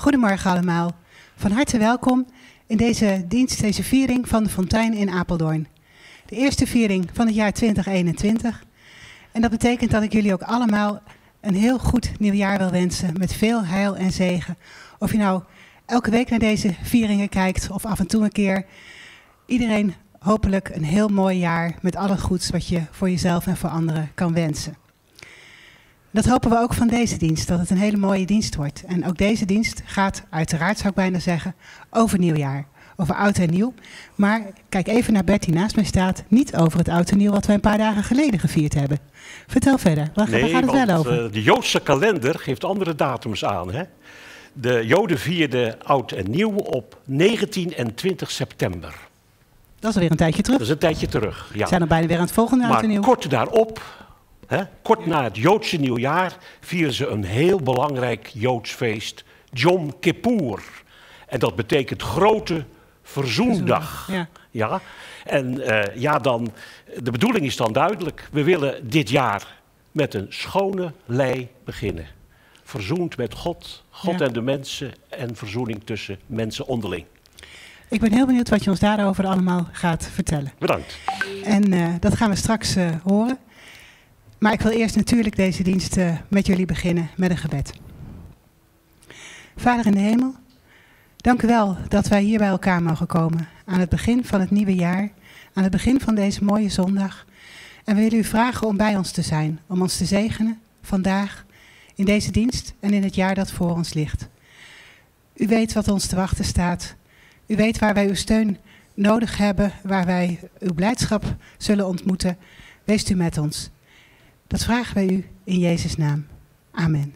Goedemorgen allemaal. Van harte welkom in deze dienst, deze viering van de Fontein in Apeldoorn. De eerste viering van het jaar 2021. En dat betekent dat ik jullie ook allemaal een heel goed nieuwjaar wil wensen met veel heil en zegen. Of je nou elke week naar deze vieringen kijkt of af en toe een keer. Iedereen hopelijk een heel mooi jaar met alle goeds wat je voor jezelf en voor anderen kan wensen. Dat hopen we ook van deze dienst, dat het een hele mooie dienst wordt. En ook deze dienst gaat, uiteraard zou ik bijna zeggen, over nieuwjaar. Over oud en nieuw. Maar kijk even naar Bert die naast mij staat. Niet over het oud en nieuw wat wij een paar dagen geleden gevierd hebben. Vertel verder, waar, nee, gaat het wel over? Uh, de Joodse kalender geeft andere datums aan. Hè? De Joden vierden oud en nieuw op 19 en 20 september. Dat is alweer een tijdje terug. Dat is een tijdje terug, ja. We zijn er bijna weer aan het volgende maar oud en nieuw. kort daarop He, kort na het Joodse nieuwjaar vieren ze een heel belangrijk Joods feest, Yom Kippur. En dat betekent grote verzoendag. Ja. ja. En uh, ja, dan, de bedoeling is dan duidelijk. We willen dit jaar met een schone lei beginnen. Verzoend met God, God Ja. en de mensen en verzoening tussen mensen onderling. Ik ben heel benieuwd wat je ons daarover allemaal gaat vertellen. Bedankt. En eh, dat gaan we straks eh, horen. Maar ik wil eerst natuurlijk deze dienst eh, met jullie beginnen met een gebed. Vader in de hemel, dank u wel dat wij hier bij elkaar mogen komen. Aan het begin van het nieuwe jaar, aan het begin van deze mooie zondag. En we willen u vragen om bij ons te zijn, om ons te zegenen vandaag, in deze dienst en in het jaar dat voor ons ligt. U weet wat ons te wachten staat. U weet waar wij uw steun nodig hebben, waar wij uw blijdschap zullen ontmoeten. Wees u met ons. Dat vragen wij u in Jezus' naam. Amen.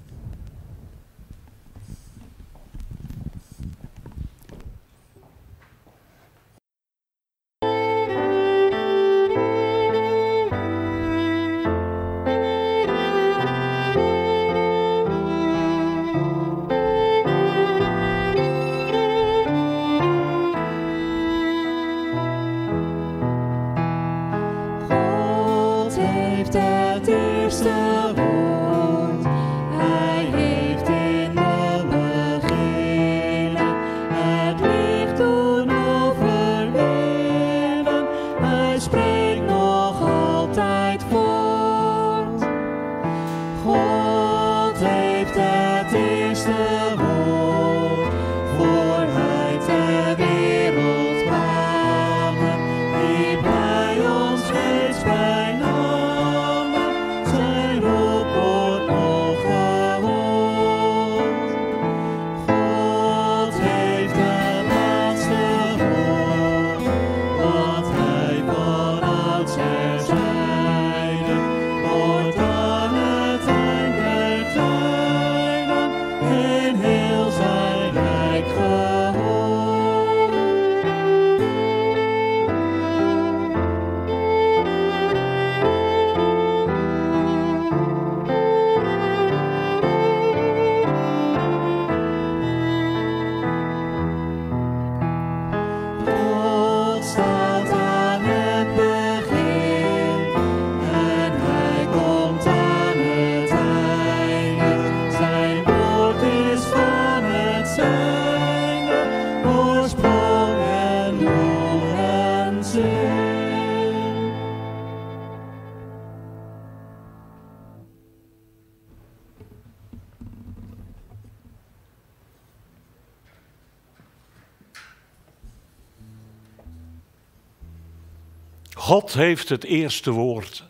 God heeft het eerste woord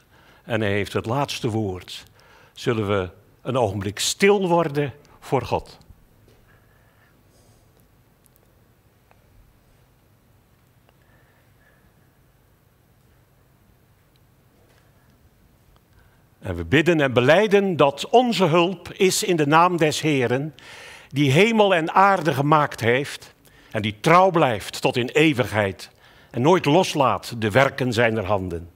en hij heeft het laatste woord. Zullen we een ogenblik stil worden voor God? En we bidden en beleiden dat onze hulp is in de naam des Heren, die hemel en aarde gemaakt heeft en die trouw blijft tot in eeuwigheid en nooit loslaat de werken zijner handen.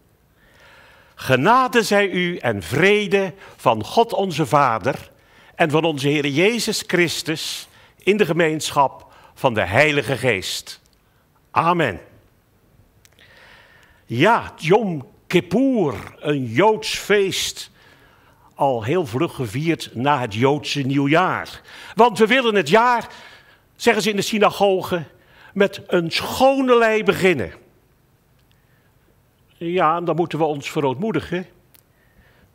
Genade zij u en vrede van God onze Vader en van onze Heer Jezus Christus in de gemeenschap van de Heilige Geest. Amen. Ja, Yom Kippur, een Joods feest. al heel vlug gevierd na het Joodse nieuwjaar. Want we willen het jaar, zeggen ze in de synagoge, met een schone lei beginnen. Ja, dan moeten we ons verootmoedigen.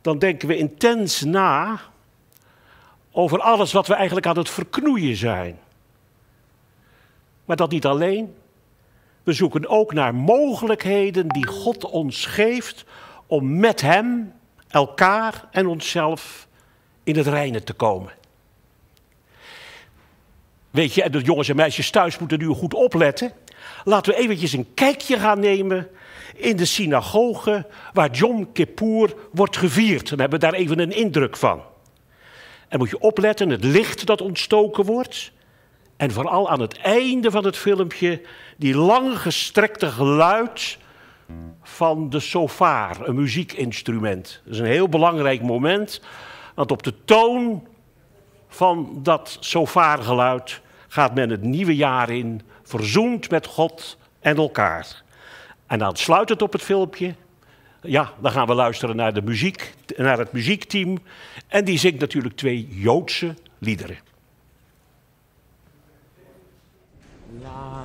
Dan denken we intens na over alles wat we eigenlijk aan het verknoeien zijn. Maar dat niet alleen. We zoeken ook naar mogelijkheden die God ons geeft om met Hem, elkaar en onszelf in het reine te komen. Weet je, en de jongens en meisjes thuis moeten nu goed opletten. Laten we eventjes een kijkje gaan nemen in de synagoge waar Yom Kippur wordt gevierd. Dan hebben we daar even een indruk van. En moet je opletten, het licht dat ontstoken wordt. En vooral aan het einde van het filmpje die lang gestrekte geluid van de sofaar, een muziekinstrument. Dat is een heel belangrijk moment, want op de toon van dat sofaargeluid gaat men het nieuwe jaar in, verzoend met God en elkaar. En aansluitend op het filmpje, ja, dan gaan we luisteren naar, de muziek, naar het muziekteam. En die zingt natuurlijk twee Joodse liederen. La,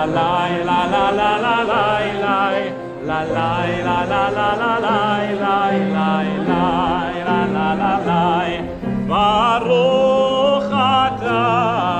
La lai la la la la lai lai. La lai la la la la lai lai lai lai. La la la lai. Baruch atah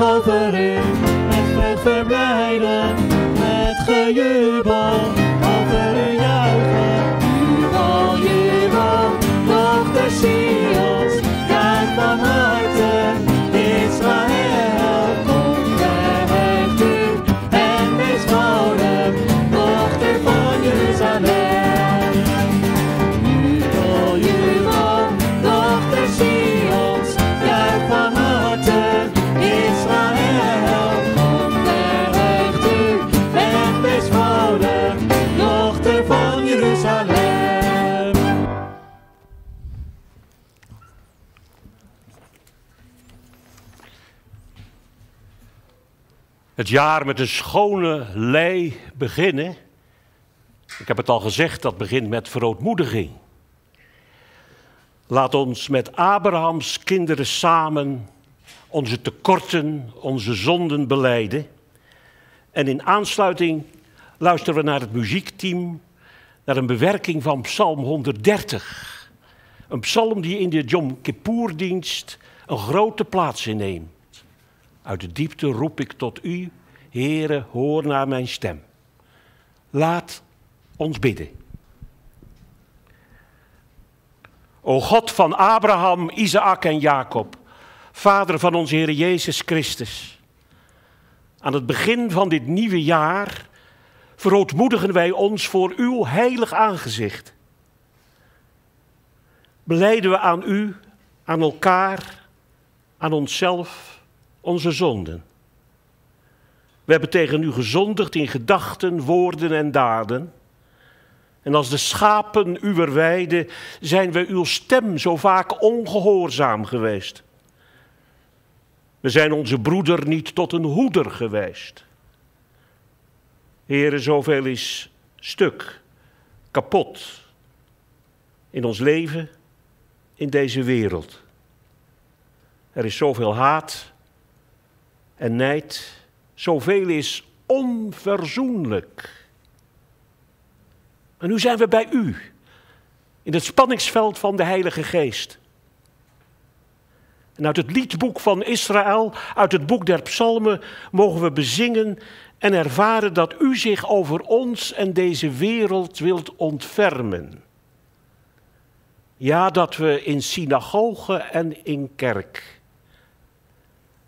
Over u met vreugd verblijden, met gejubel Het jaar met een schone lei beginnen. Ik heb het al gezegd, dat begint met verootmoediging. Laat ons met Abrahams kinderen samen onze tekorten, onze zonden beleiden. En in aansluiting luisteren we naar het muziekteam, naar een bewerking van Psalm 130. Een psalm die in de Yom Kippur-dienst een grote plaats inneemt. Uit de diepte roep ik tot u, Heere, hoor naar mijn stem. Laat ons bidden. O God van Abraham, Isaac en Jacob, Vader van onze Heer Jezus Christus. Aan het begin van dit nieuwe jaar verootmoedigen wij ons voor uw heilig aangezicht. Beleiden we aan u, aan elkaar, aan onszelf, onze zonden. We hebben tegen u gezondigd in gedachten, woorden en daden. En als de schapen uwer weide zijn we uw stem zo vaak ongehoorzaam geweest. We zijn onze broeder niet tot een hoeder geweest. Heren, zoveel is stuk, kapot in ons leven, in deze wereld. Er is zoveel haat en nijd, zoveel is onverzoenlijk. En nu zijn we bij u, in het spanningsveld van de Heilige Geest. En uit het liedboek van Israël, uit het boek der psalmen, mogen we bezingen en ervaren dat u zich over ons en deze wereld wilt ontfermen. Ja, dat we in synagoge en in kerk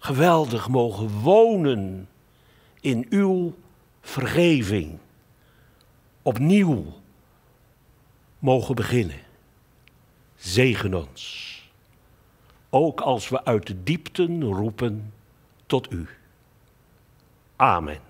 geweldig mogen wonen in uw vergeving. Opnieuw mogen beginnen. Zegen ons. Ook als we uit de diepten roepen tot u. Amen.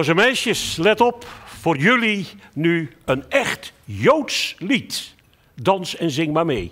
Jongens en meisjes, let op. Voor jullie nu een echt Joods lied. Dans en zing maar mee.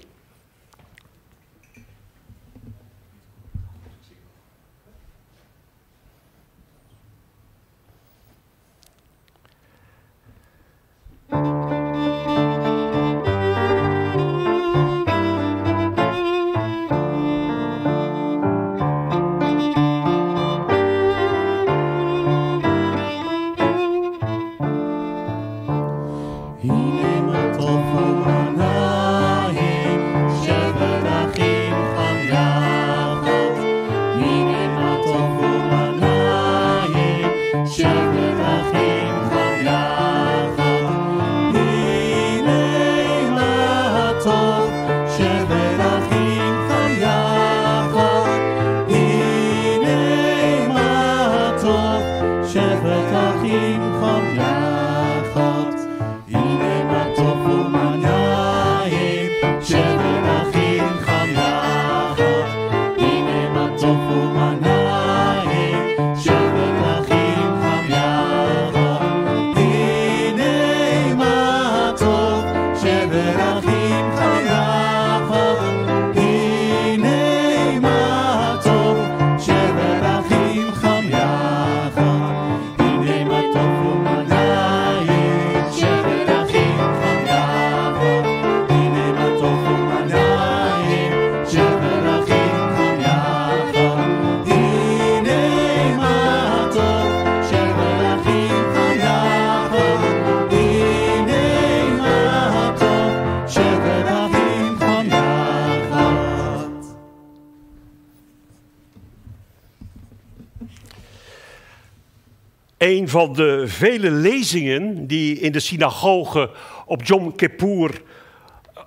Van de vele lezingen die in de synagoge op Yom Kippur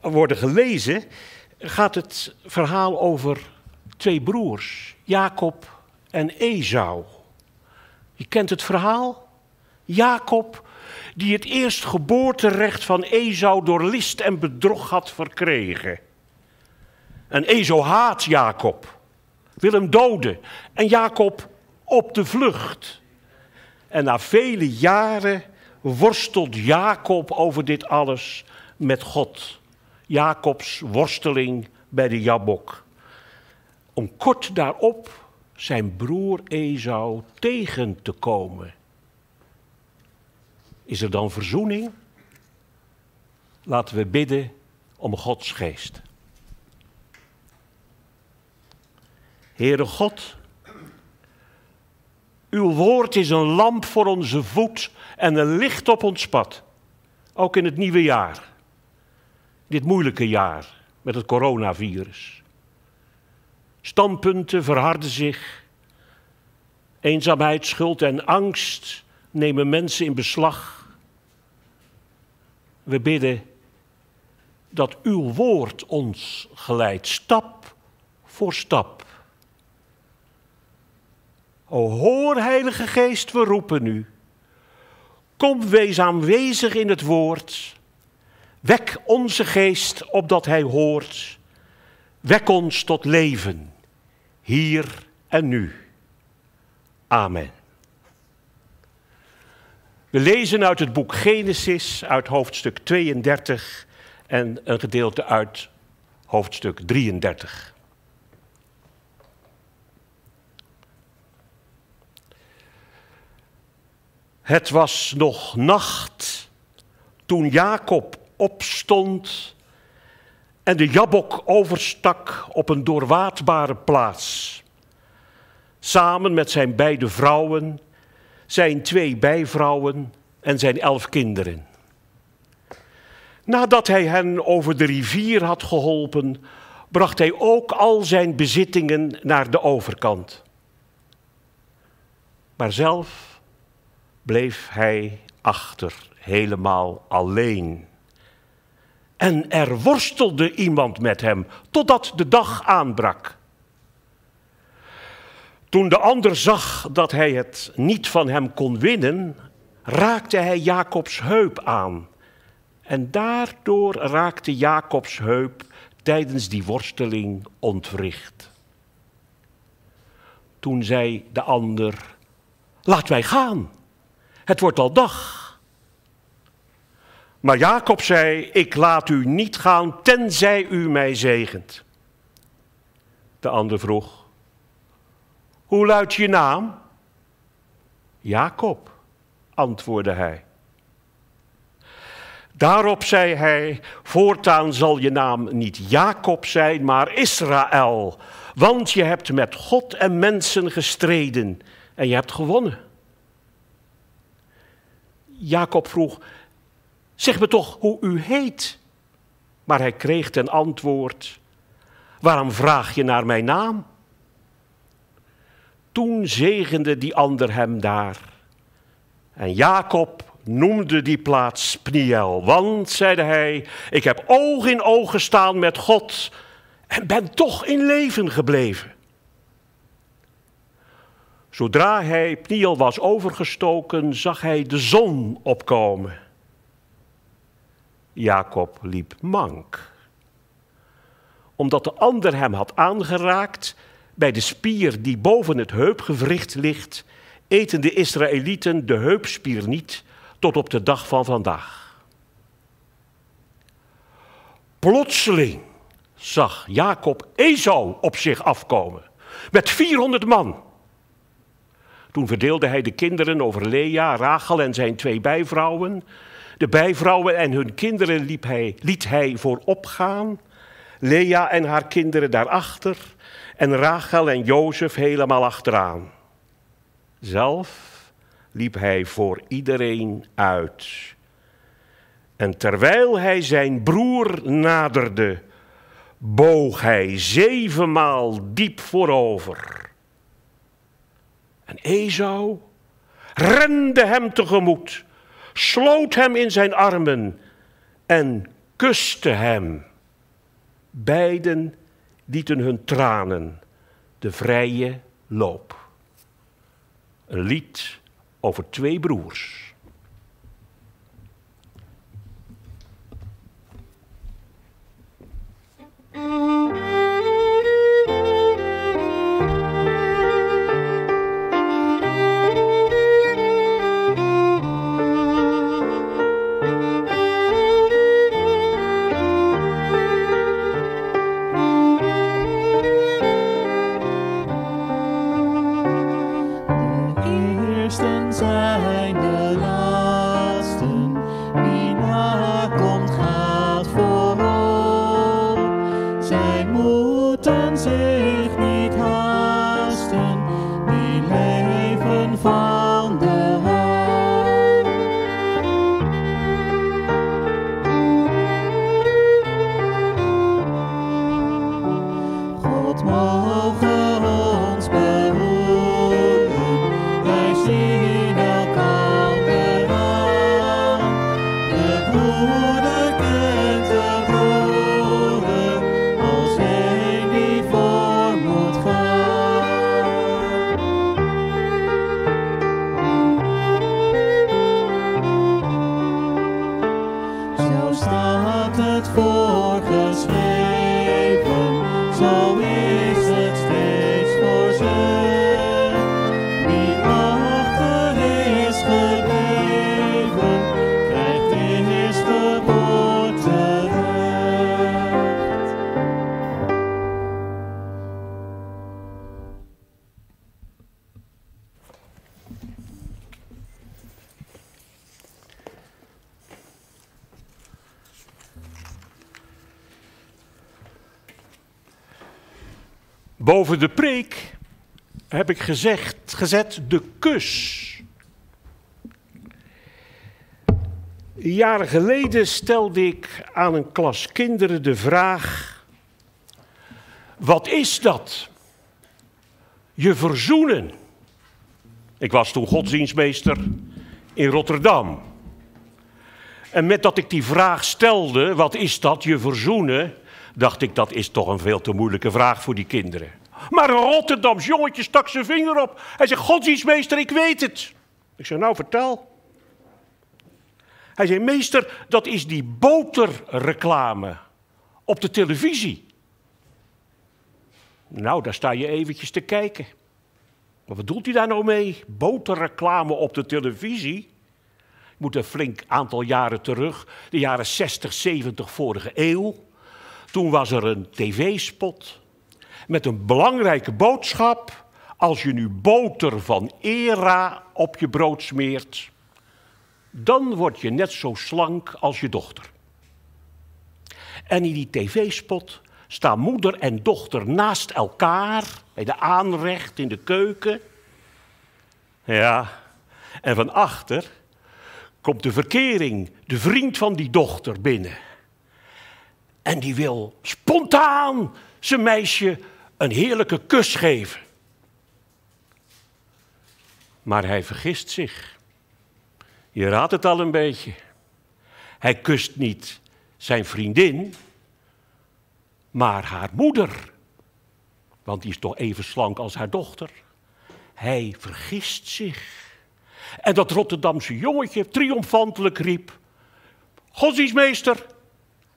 worden gelezen, gaat het verhaal over twee broers, Jacob en Esau. Je kent het verhaal? Jacob, die het eerstgeboorterecht van Esau door list en bedrog had verkregen. En Esau haat Jacob, wil hem doden en Jacob op de vlucht. En na vele jaren worstelt Jacob over dit alles met God. Jacobs worsteling bij de Jabok. Om kort daarop zijn broer Esau tegen te komen. Is er dan verzoening? Laten we bidden om Gods geest. Heere God, uw woord is een lamp voor onze voet en een licht op ons pad. Ook in het nieuwe jaar. Dit moeilijke jaar met het coronavirus. Standpunten verharden zich. Eenzaamheid, schuld en angst nemen mensen in beslag. We bidden dat uw woord ons geleidt, stap voor stap. O hoor, Heilige Geest, we roepen u. Kom, wees aanwezig in het woord. Wek onze geest opdat hij hoort. Wek ons tot leven, hier en nu. Amen. We lezen uit het boek Genesis, uit hoofdstuk 32 en een gedeelte uit hoofdstuk 33. Het was nog nacht toen Jacob opstond en de Jabok overstak op een doorwaadbare plaats. Samen met zijn beide vrouwen, zijn twee bijvrouwen en zijn elf kinderen. Nadat hij hen over de rivier had geholpen, bracht hij ook al zijn bezittingen naar de overkant. Maar zelf bleef hij achter, helemaal alleen. En er worstelde iemand met hem totdat de dag aanbrak. Toen de ander zag dat hij het niet van hem kon winnen, raakte hij Jacobs heup aan. En daardoor raakte Jacobs heup tijdens die worsteling ontwricht. Toen zei de ander: Laat wij gaan. Het wordt al dag. Maar Jacob zei: Ik laat u niet gaan tenzij u mij zegent. De ander vroeg: Hoe luidt je naam? Jacob, antwoordde hij. Daarop zei hij: Voortaan zal je naam niet Jacob zijn, maar Israël. Want je hebt met God en mensen gestreden en je hebt gewonnen. Jacob vroeg: Zeg me toch hoe u heet. Maar hij kreeg ten antwoord: Waarom vraag je naar mijn naam? Toen zegende die ander hem daar. En Jacob noemde die plaats Pniel, want, zeide hij, ik heb oog in oog gestaan met God en ben toch in leven gebleven. Zodra hij Pniel was overgestoken, zag hij de zon opkomen. Jacob liep mank. Omdat de ander hem had aangeraakt bij de spier die boven het heupgewricht ligt, eten de Israëlieten de heupspier niet tot op de dag van vandaag. Plotseling zag Jacob Esau op zich afkomen met 400 man. Toen verdeelde hij de kinderen over Lea, Rachel en zijn twee bijvrouwen. De bijvrouwen en hun kinderen liep hij, liet hij voorop gaan. Lea en haar kinderen daarachter. En Rachel en Jozef helemaal achteraan. Zelf liep hij voor iedereen uit. En terwijl hij zijn broer naderde, boog hij zevenmaal diep voorover. En Esau rende hem tegemoet sloot hem in zijn armen en kuste hem. Beiden lieten hun tranen de vrije loop. Een lied over twee broers. Boven de heb ik gezegd, gezet de kus. Jaren geleden stelde ik aan een klas kinderen de vraag: wat is dat? Je verzoenen. Ik was toen godsdienstmeester in Rotterdam. En met dat ik die vraag stelde, wat is dat, je verzoenen, dacht ik, dat is toch een veel te moeilijke vraag voor die kinderen. Maar een Rotterdams jongetje stak zijn vinger op. Hij zegt, godsdienstmeester, ik weet het. Ik zeg, nou vertel. Hij zei, meester, dat is die boterreclame op de televisie. Nou, daar sta je eventjes te kijken. Wat bedoelt hij daar nou mee? Boterreclame op de televisie? moet een flink aantal jaren terug, de jaren 60, 70 vorige eeuw. Toen was er een tv-spot met een belangrijke boodschap. Als je nu boter van Era op je brood smeert, dan word je net zo slank als je dochter. En in die tv-spot staan moeder en dochter naast elkaar, bij de aanrecht in de keuken. Ja, en van achter komt de verkering, de vriend van die dochter, binnen. En die wil spontaan zijn meisje een heerlijke kus geven. Maar hij vergist zich. Je raadt het al een beetje. Hij kust niet zijn vriendin, maar haar moeder. Want die is toch even slank als haar dochter. Hij vergist zich. En dat Rotterdamse jongetje triomfantelijk riep: Godsdienstmeester,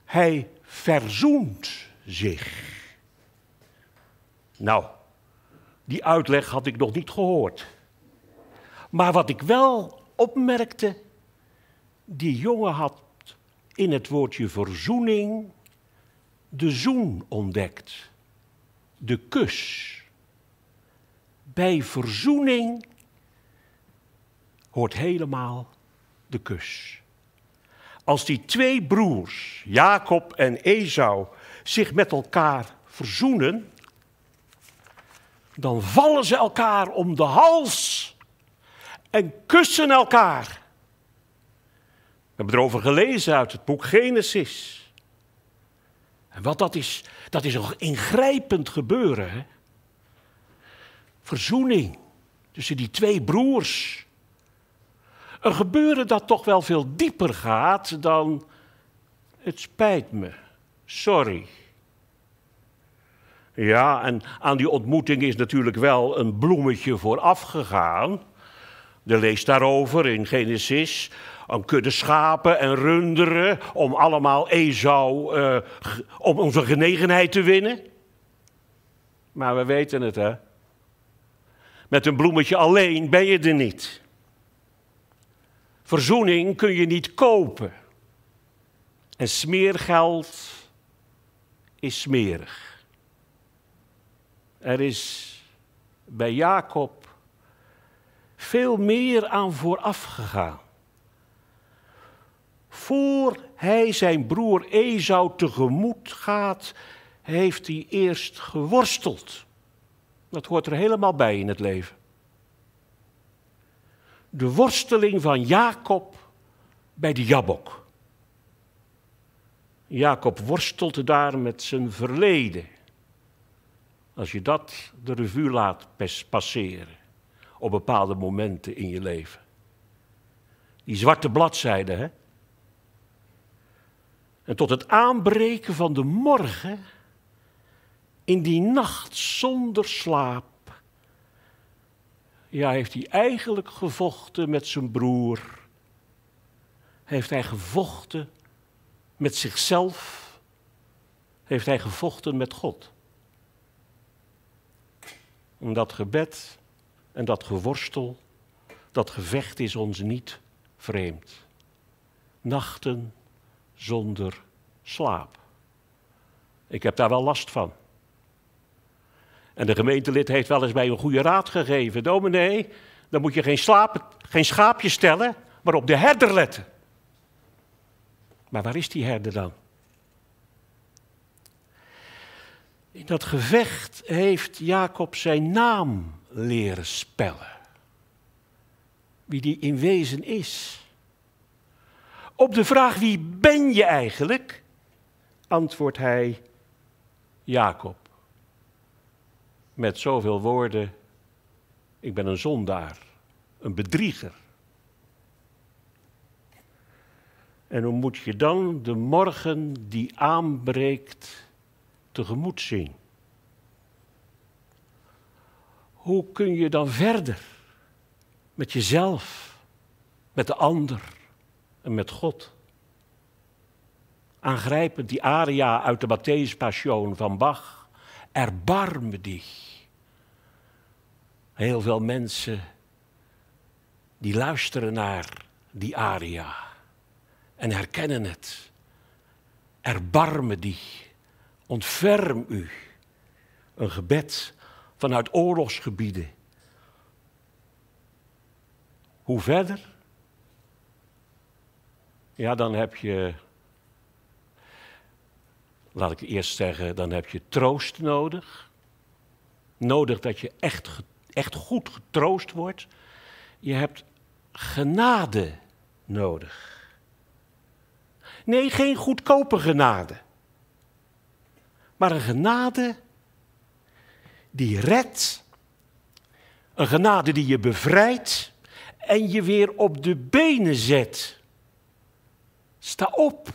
hij verzoent zich. Nou, die uitleg had ik nog niet gehoord. Maar wat ik wel opmerkte, die jongen had in het woordje verzoening de zoen ontdekt. De kus. Bij verzoening hoort helemaal de kus. Als die twee broers, Jacob en Esau, zich met elkaar verzoenen, dan vallen ze elkaar om de hals en kussen elkaar. We hebben erover gelezen uit het boek Genesis. En wat dat is, dat is een ingrijpend gebeuren. Hè? Verzoening tussen die twee broers. Een gebeuren dat toch wel veel dieper gaat dan het spijt me, sorry. Ja, en aan die ontmoeting is natuurlijk wel een bloemetje vooraf gegaan. De leest daarover in Genesis. Een kudde schapen en runderen om allemaal Esau, uh, om onze genegenheid te winnen. Maar we weten het, hè. Met een bloemetje alleen ben je er niet. Verzoening kun je niet kopen. En smeergeld is smerig. Er is bij Jacob veel meer aan vooraf gegaan. Voor hij zijn broer Esau tegemoet gaat, heeft hij eerst geworsteld. Dat hoort er helemaal bij in het leven. De worsteling van Jacob bij de Jabok. Jacob worstelt daar met zijn verleden. Als je dat de revue laat passeren op bepaalde momenten in je leven. Die zwarte bladzijde, hè? En tot het aanbreken van de morgen, in die nacht zonder slaap, ja, heeft hij eigenlijk gevochten met zijn broer. Heeft hij gevochten met zichzelf. Heeft hij gevochten met God. En dat gebed en dat geworstel, dat gevecht is ons niet vreemd. Nachten zonder slaap. Ik heb daar wel last van. En de gemeentelid heeft wel eens mij een goede raad gegeven. Dominee, dan moet je geen, slaap, geen schaapje stellen, maar op de herder letten. Maar waar is die herder dan? In dat gevecht heeft Jacob zijn naam leren spellen. Wie die in wezen is. Op de vraag wie ben je eigenlijk, antwoordt hij Jacob. Met zoveel woorden, ik ben een zondaar, een bedrieger. En hoe moet je dan de morgen die aanbreekt tegemoet zien? Hoe kun je dan verder met jezelf, met de ander? en met God. Aangrijpend die aria uit de Matthäus Passion van Bach. Erbarme dich. Heel veel mensen die luisteren naar die aria en herkennen het. Erbarme die, ontferm u. Een gebed vanuit oorlogsgebieden. Hoe verder? Ja, dan heb je, laat ik eerst zeggen, dan heb je troost nodig. Nodig dat je echt, echt goed getroost wordt. Je hebt genade nodig. Nee, geen goedkope genade. Maar een genade die redt. Een genade die je bevrijdt en je weer op de benen zet. Sta op.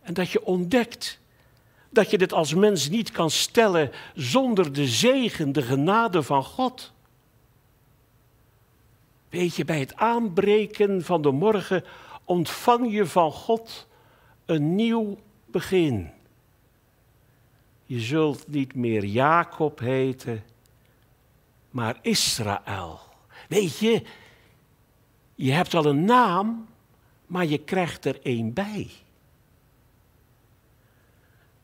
En dat je ontdekt dat je dit als mens niet kan stellen zonder de zegen, de genade van God. Weet je, bij het aanbreken van de morgen ontvang je van God een nieuw begin. Je zult niet meer Jacob heten, maar Israël. Weet je, je hebt al een naam, maar je krijgt er één bij.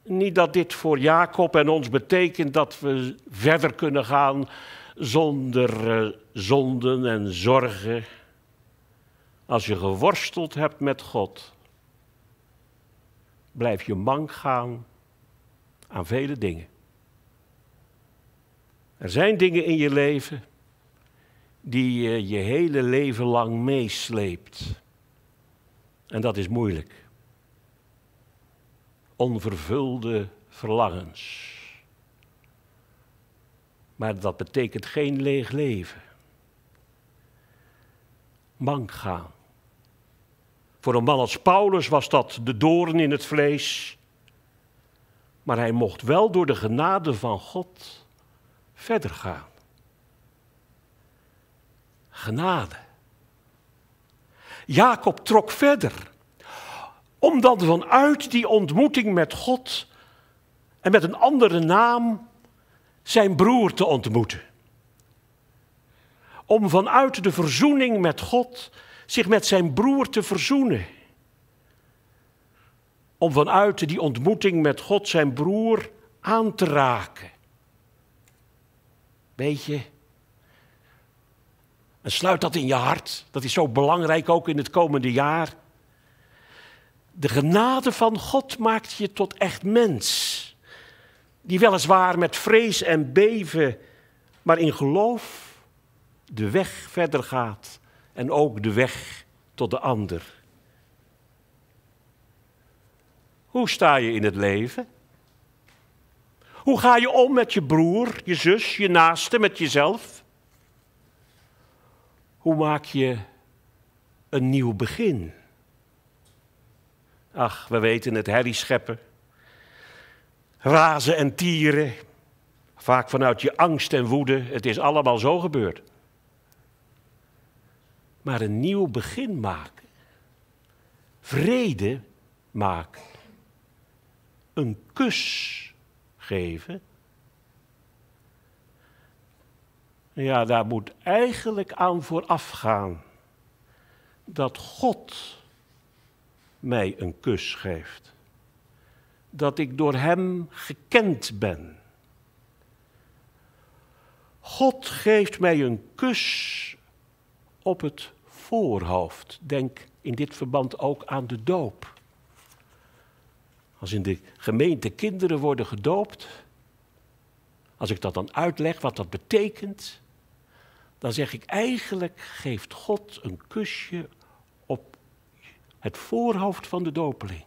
Niet dat dit voor Jacob en ons betekent dat we verder kunnen gaan zonder uh, zonden en zorgen. Als je geworsteld hebt met God, blijf je mank gaan aan vele dingen. Er zijn dingen in je leven die je je hele leven lang meesleept. En dat is moeilijk. Onvervulde verlangens. Maar dat betekent geen leeg leven. Mank gaan. Voor een man als Paulus was dat de doorn in het vlees. Maar hij mocht wel door de genade van God verder gaan. Genade. Jacob trok verder. Om dan vanuit die ontmoeting met God en met een andere naam zijn broer te ontmoeten. Om vanuit de verzoening met God zich met zijn broer te verzoenen. Om vanuit die ontmoeting met God zijn broer aan te raken. Weet je, en sluit dat in je hart. Dat is zo belangrijk ook in het komende jaar. De genade van God maakt je tot echt mens. Die weliswaar met vrees en beven, maar in geloof de weg verder gaat. En ook de weg tot de ander. Hoe sta je in het leven? Hoe ga je om met je broer, je zus, je naaste, met jezelf? Hoe maak je een nieuw begin? Ach, we weten het, herrie scheppen. Razen en tieren. Vaak vanuit je angst en woede. Het is allemaal zo gebeurd. Maar een nieuw begin maken. Vrede maken. Een kus geven. Ja, daar moet eigenlijk aan vooraf gaan dat God mij een kus geeft. Dat ik door Hem gekend ben. God geeft mij een kus op het voorhoofd. Denk in dit verband ook aan de doop. Als in de gemeente kinderen worden gedoopt, als ik dat dan uitleg wat dat betekent, dan zeg ik eigenlijk geeft God een kusje op het voorhoofd van de dopeling.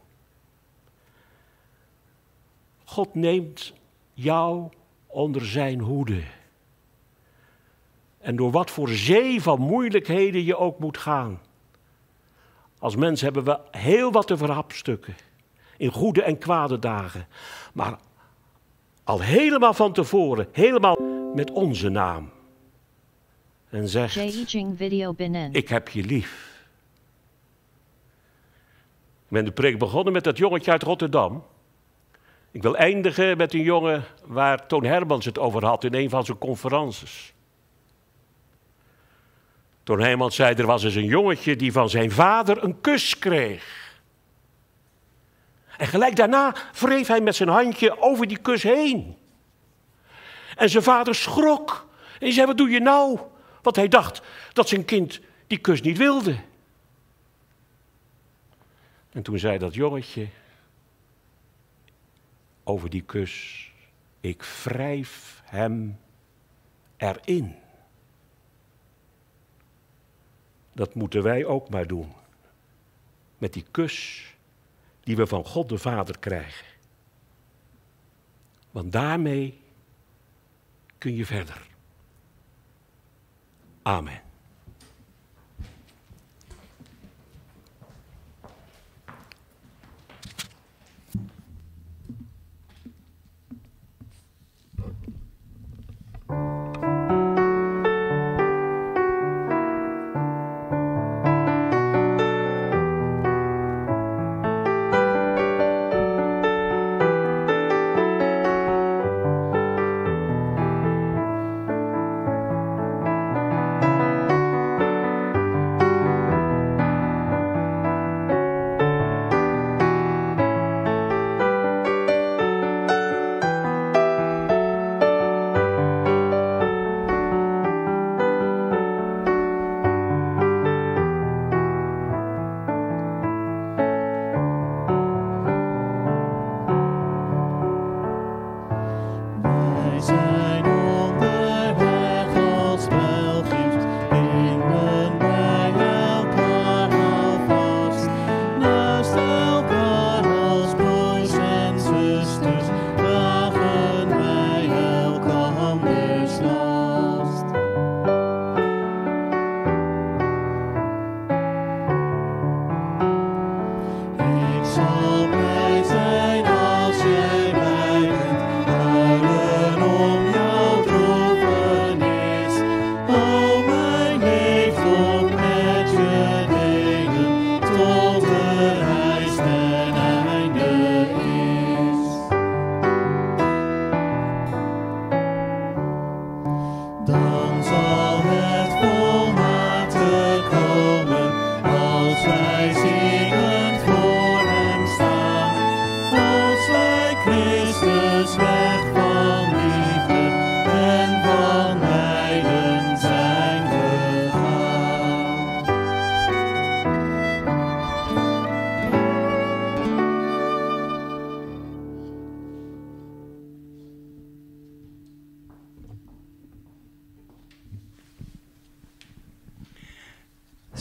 God neemt jou onder zijn hoede. En door wat voor zee van moeilijkheden je ook moet gaan. Als mens hebben we heel wat te verhapstukken. In goede en kwade dagen. Maar al helemaal van tevoren, helemaal met onze naam en zegt: Ik heb je lief. Ik ben de preek begonnen met dat jongetje uit Rotterdam. Ik wil eindigen met een jongen waar Toon Hermans het over had in een van zijn conferences. Toon Heijmans zei, er was eens een jongetje die van zijn vader een kus kreeg. En gelijk daarna wreef hij met zijn handje over die kus heen. En zijn vader schrok. En zei, wat doe je nou? Want hij dacht dat zijn kind die kus niet wilde. En toen zei dat jongetje over die kus, ik wrijf hem erin. Dat moeten wij ook maar doen. Met die kus die we van God de Vader krijgen. Want daarmee kun je verder. Amen.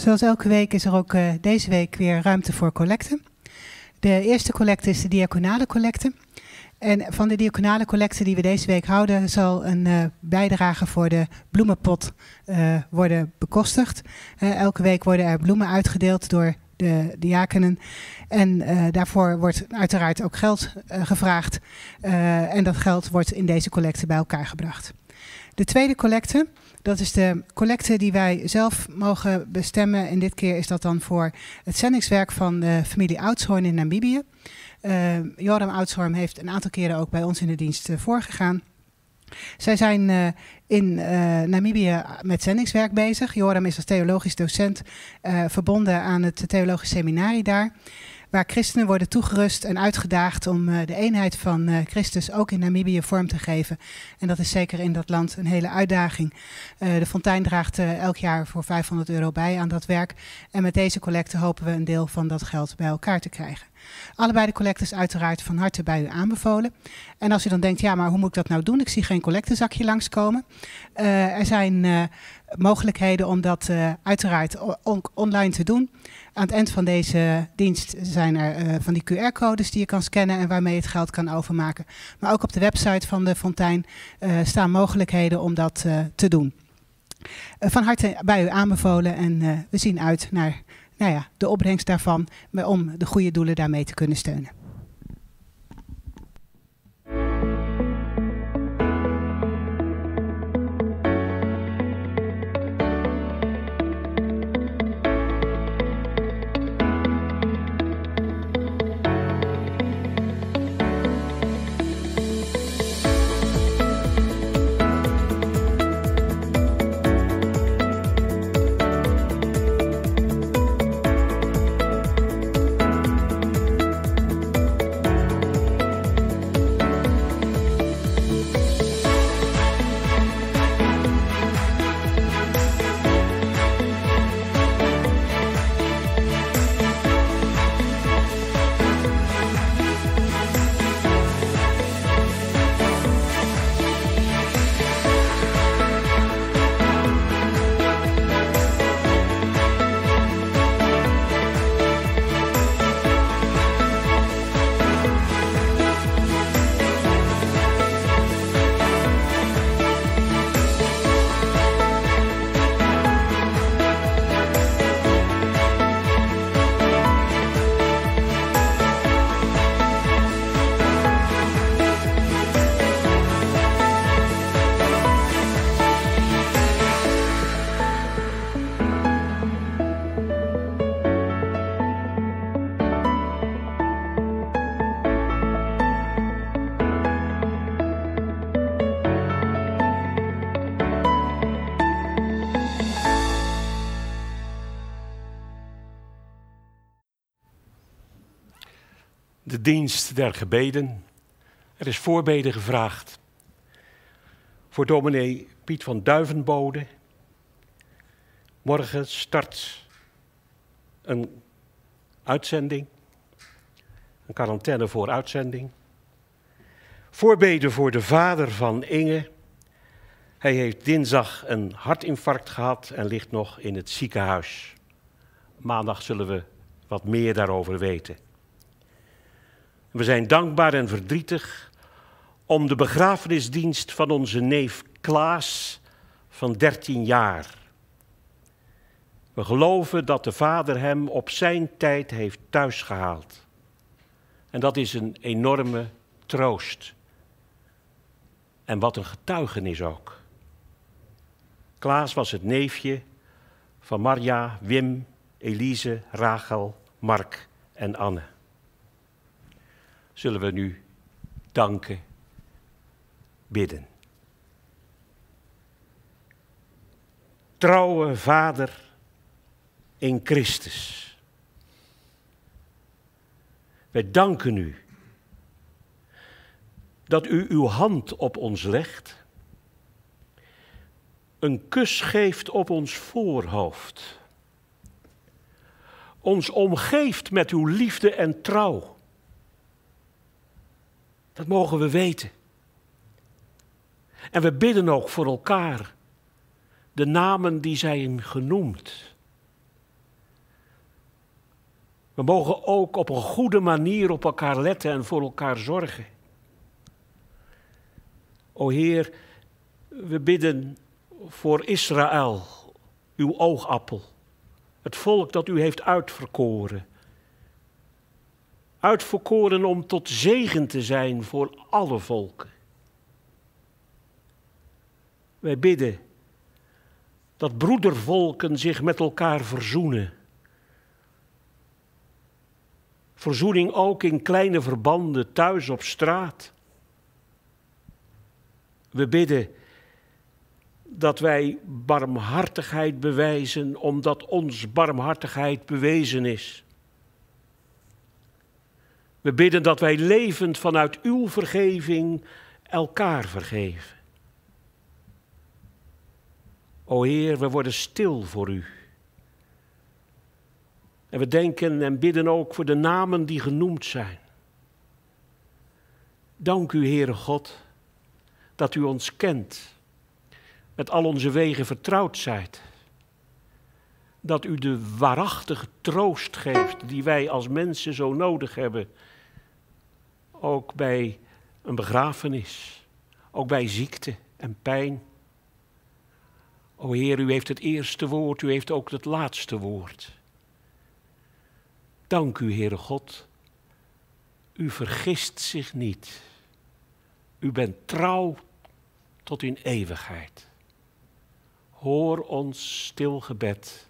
Zoals elke week is er ook eh, deze week weer ruimte voor collecten. De eerste collecte is de diaconale collecte. En van de diaconale collecte die we deze week houden, zal een eh, bijdrage voor de bloemenpot eh, worden bekostigd. Elke week worden er bloemen uitgedeeld door de diakenen. En daarvoor wordt uiteraard ook geld gevraagd. En dat geld wordt in deze collecte bij elkaar gebracht. De tweede collecte, dat is de collecte die wij zelf mogen bestemmen. En dit keer is dat dan voor het zendingswerk van de familie Oudshoorn in Namibië. Eh Joram Oudshoorn heeft een aantal keren ook bij ons in de dienst eh, voorgegaan. Zij zijn eh, in Namibië met zendingswerk bezig. Joram is als theologisch docent verbonden aan het theologisch seminarie daar. Waar christenen worden toegerust en uitgedaagd om eh, de eenheid van eh, Christus ook in Namibië vorm te geven. En dat is zeker in dat land een hele uitdaging. Eh, de Fontein draagt elk jaar voor 500 euro bij aan dat werk. En met deze collecte hopen we een deel van dat geld bij elkaar te krijgen. Allebei de collectes uiteraard van harte bij u aanbevolen. En als u dan denkt, ja, maar hoe moet ik dat nou doen? Ik zie geen collectezakje langskomen. Er zijn mogelijkheden om dat eh, uiteraard on- online te doen. Aan het eind van deze dienst zijn er eh, van die QR-codes die je kan scannen en waarmee je het geld kan overmaken. Maar ook op de website van de Fontein eh, staan mogelijkheden om dat te doen. Van harte bij u aanbevolen en we zien uit naar nou ja, de opbrengst daarvan om de goede doelen daarmee te kunnen steunen. Dienst der gebeden. Er is voorbeden gevraagd voor dominee Piet van Duivenbode. Morgen start een uitzending, een quarantaine voor uitzending. Voorbeden voor de vader van Inge. Hij heeft dinsdag een hartinfarct gehad en ligt nog in het ziekenhuis. Maandag zullen we wat meer daarover weten. We zijn dankbaar en verdrietig om de begrafenisdienst van onze neef Klaas van 13 jaar. We geloven dat de Vader hem op zijn tijd heeft thuisgehaald. En dat is een enorme troost. En wat een getuigenis ook. Klaas was het neefje van Marja, Wim, Elise, Rachel, Mark en Anne. Zullen we nu danken, bidden. Trouwe Vader in Christus. Wij danken u dat u uw hand op ons legt, een kus geeft op ons voorhoofd, ons omgeeft met uw liefde en trouw. Dat mogen we weten. En we bidden ook voor elkaar de namen die zijn genoemd. We mogen ook op een goede manier op elkaar letten en voor elkaar zorgen. O Heer, we bidden voor Israël, uw oogappel, het volk dat u heeft uitverkoren. Uitverkoren om tot zegen te zijn voor alle volken. Wij bidden dat broedervolken zich met elkaar verzoenen. Verzoening ook in kleine verbanden, thuis op straat. We bidden dat wij barmhartigheid bewijzen, omdat ons barmhartigheid bewezen is. We bidden dat wij levend vanuit uw vergeving elkaar vergeven. O Heer, we worden stil voor u. En we denken en bidden ook voor de namen die genoemd zijn. Dank u, Heere God, dat u ons kent, met al onze wegen vertrouwd zijt. Dat u de waarachtige troost geeft die wij als mensen zo nodig hebben. Ook bij een begrafenis, ook bij ziekte en pijn. O Heer, u heeft het eerste woord, u heeft ook het laatste woord. Dank u, Heere God. U vergist zich niet. U bent trouw tot in eeuwigheid. Hoor ons stil gebed.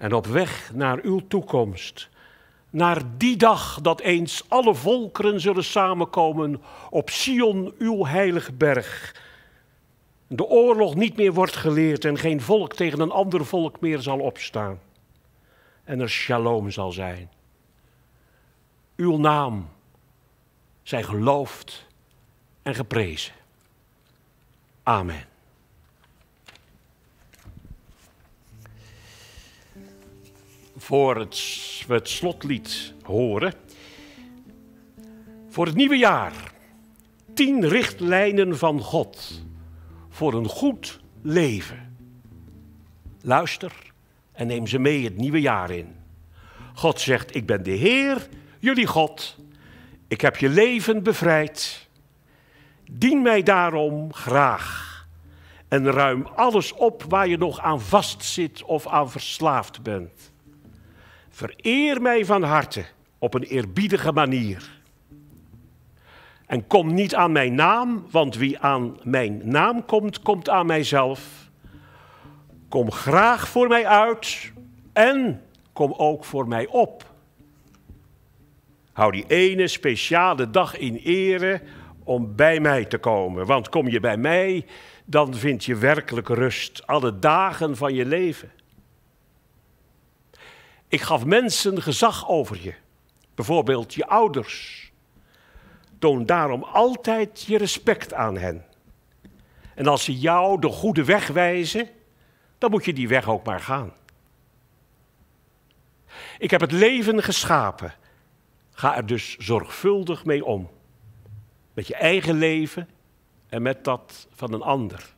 En op weg naar uw toekomst, naar die dag dat eens alle volkeren zullen samenkomen op Sion, uw heilige berg. De oorlog niet meer wordt geleerd en geen volk tegen een ander volk meer zal opstaan. En er shalom zal zijn. Uw naam zij geloofd en geprezen. Amen. Voor het, het slotlied horen. Voor het nieuwe jaar. Tien richtlijnen van God voor een goed leven. Luister en neem ze mee het nieuwe jaar in. God zegt, ik ben de Heer, jullie God. Ik heb je leven bevrijd. Dien mij daarom graag. En ruim alles op waar je nog aan vastzit of aan verslaafd bent. Vereer mij van harte op een eerbiedige manier. En kom niet aan mijn naam, want wie aan mijn naam komt, komt aan mijzelf. Kom graag voor mij uit en kom ook voor mij op. Hou die ene speciale dag in ere om bij mij te komen. Want kom je bij mij, dan vind je werkelijk rust alle dagen van je leven. Ik gaf mensen gezag over je, bijvoorbeeld je ouders. Toon daarom altijd je respect aan hen. En als ze jou de goede weg wijzen, dan moet je die weg ook maar gaan. Ik heb het leven geschapen. Ga er dus zorgvuldig mee om. Met je eigen leven en met dat van een ander.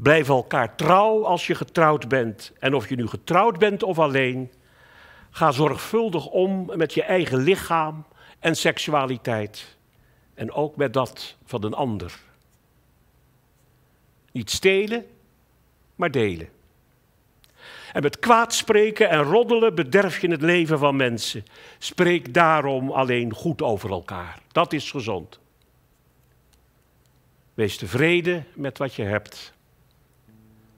Blijf elkaar trouw als je getrouwd bent. En of je nu getrouwd bent of alleen, ga zorgvuldig om met je eigen lichaam en seksualiteit. En ook met dat van een ander. Niet stelen, maar delen. En met kwaad spreken en roddelen bederf je het leven van mensen. Spreek daarom alleen goed over elkaar. Dat is gezond. Wees tevreden met wat je hebt.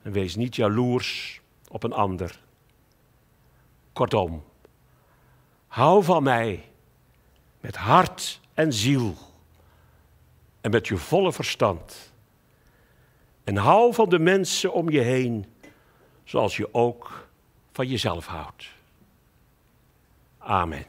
En wees niet jaloers op een ander. Kortom, hou van mij met hart en ziel en met je volle verstand. En hou van de mensen om je heen zoals je ook van jezelf houdt. Amen.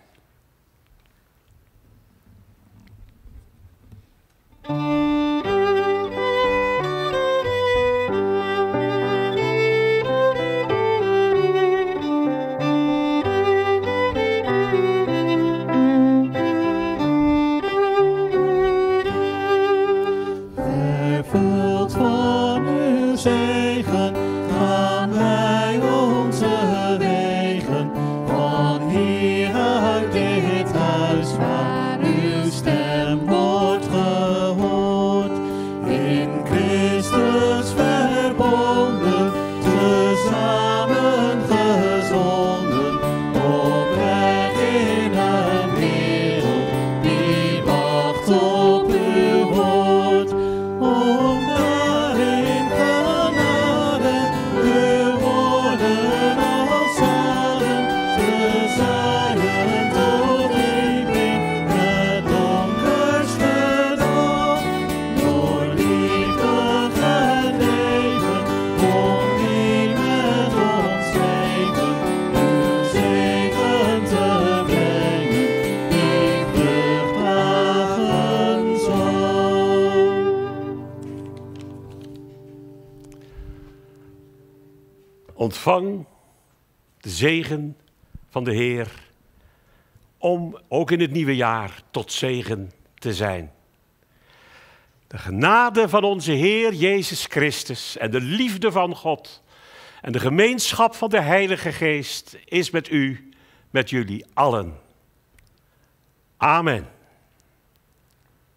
Zegen van de Heer om ook in het nieuwe jaar tot zegen te zijn. De genade van onze Heer Jezus Christus en de liefde van God en de gemeenschap van de Heilige Geest is met u, met jullie allen. Amen.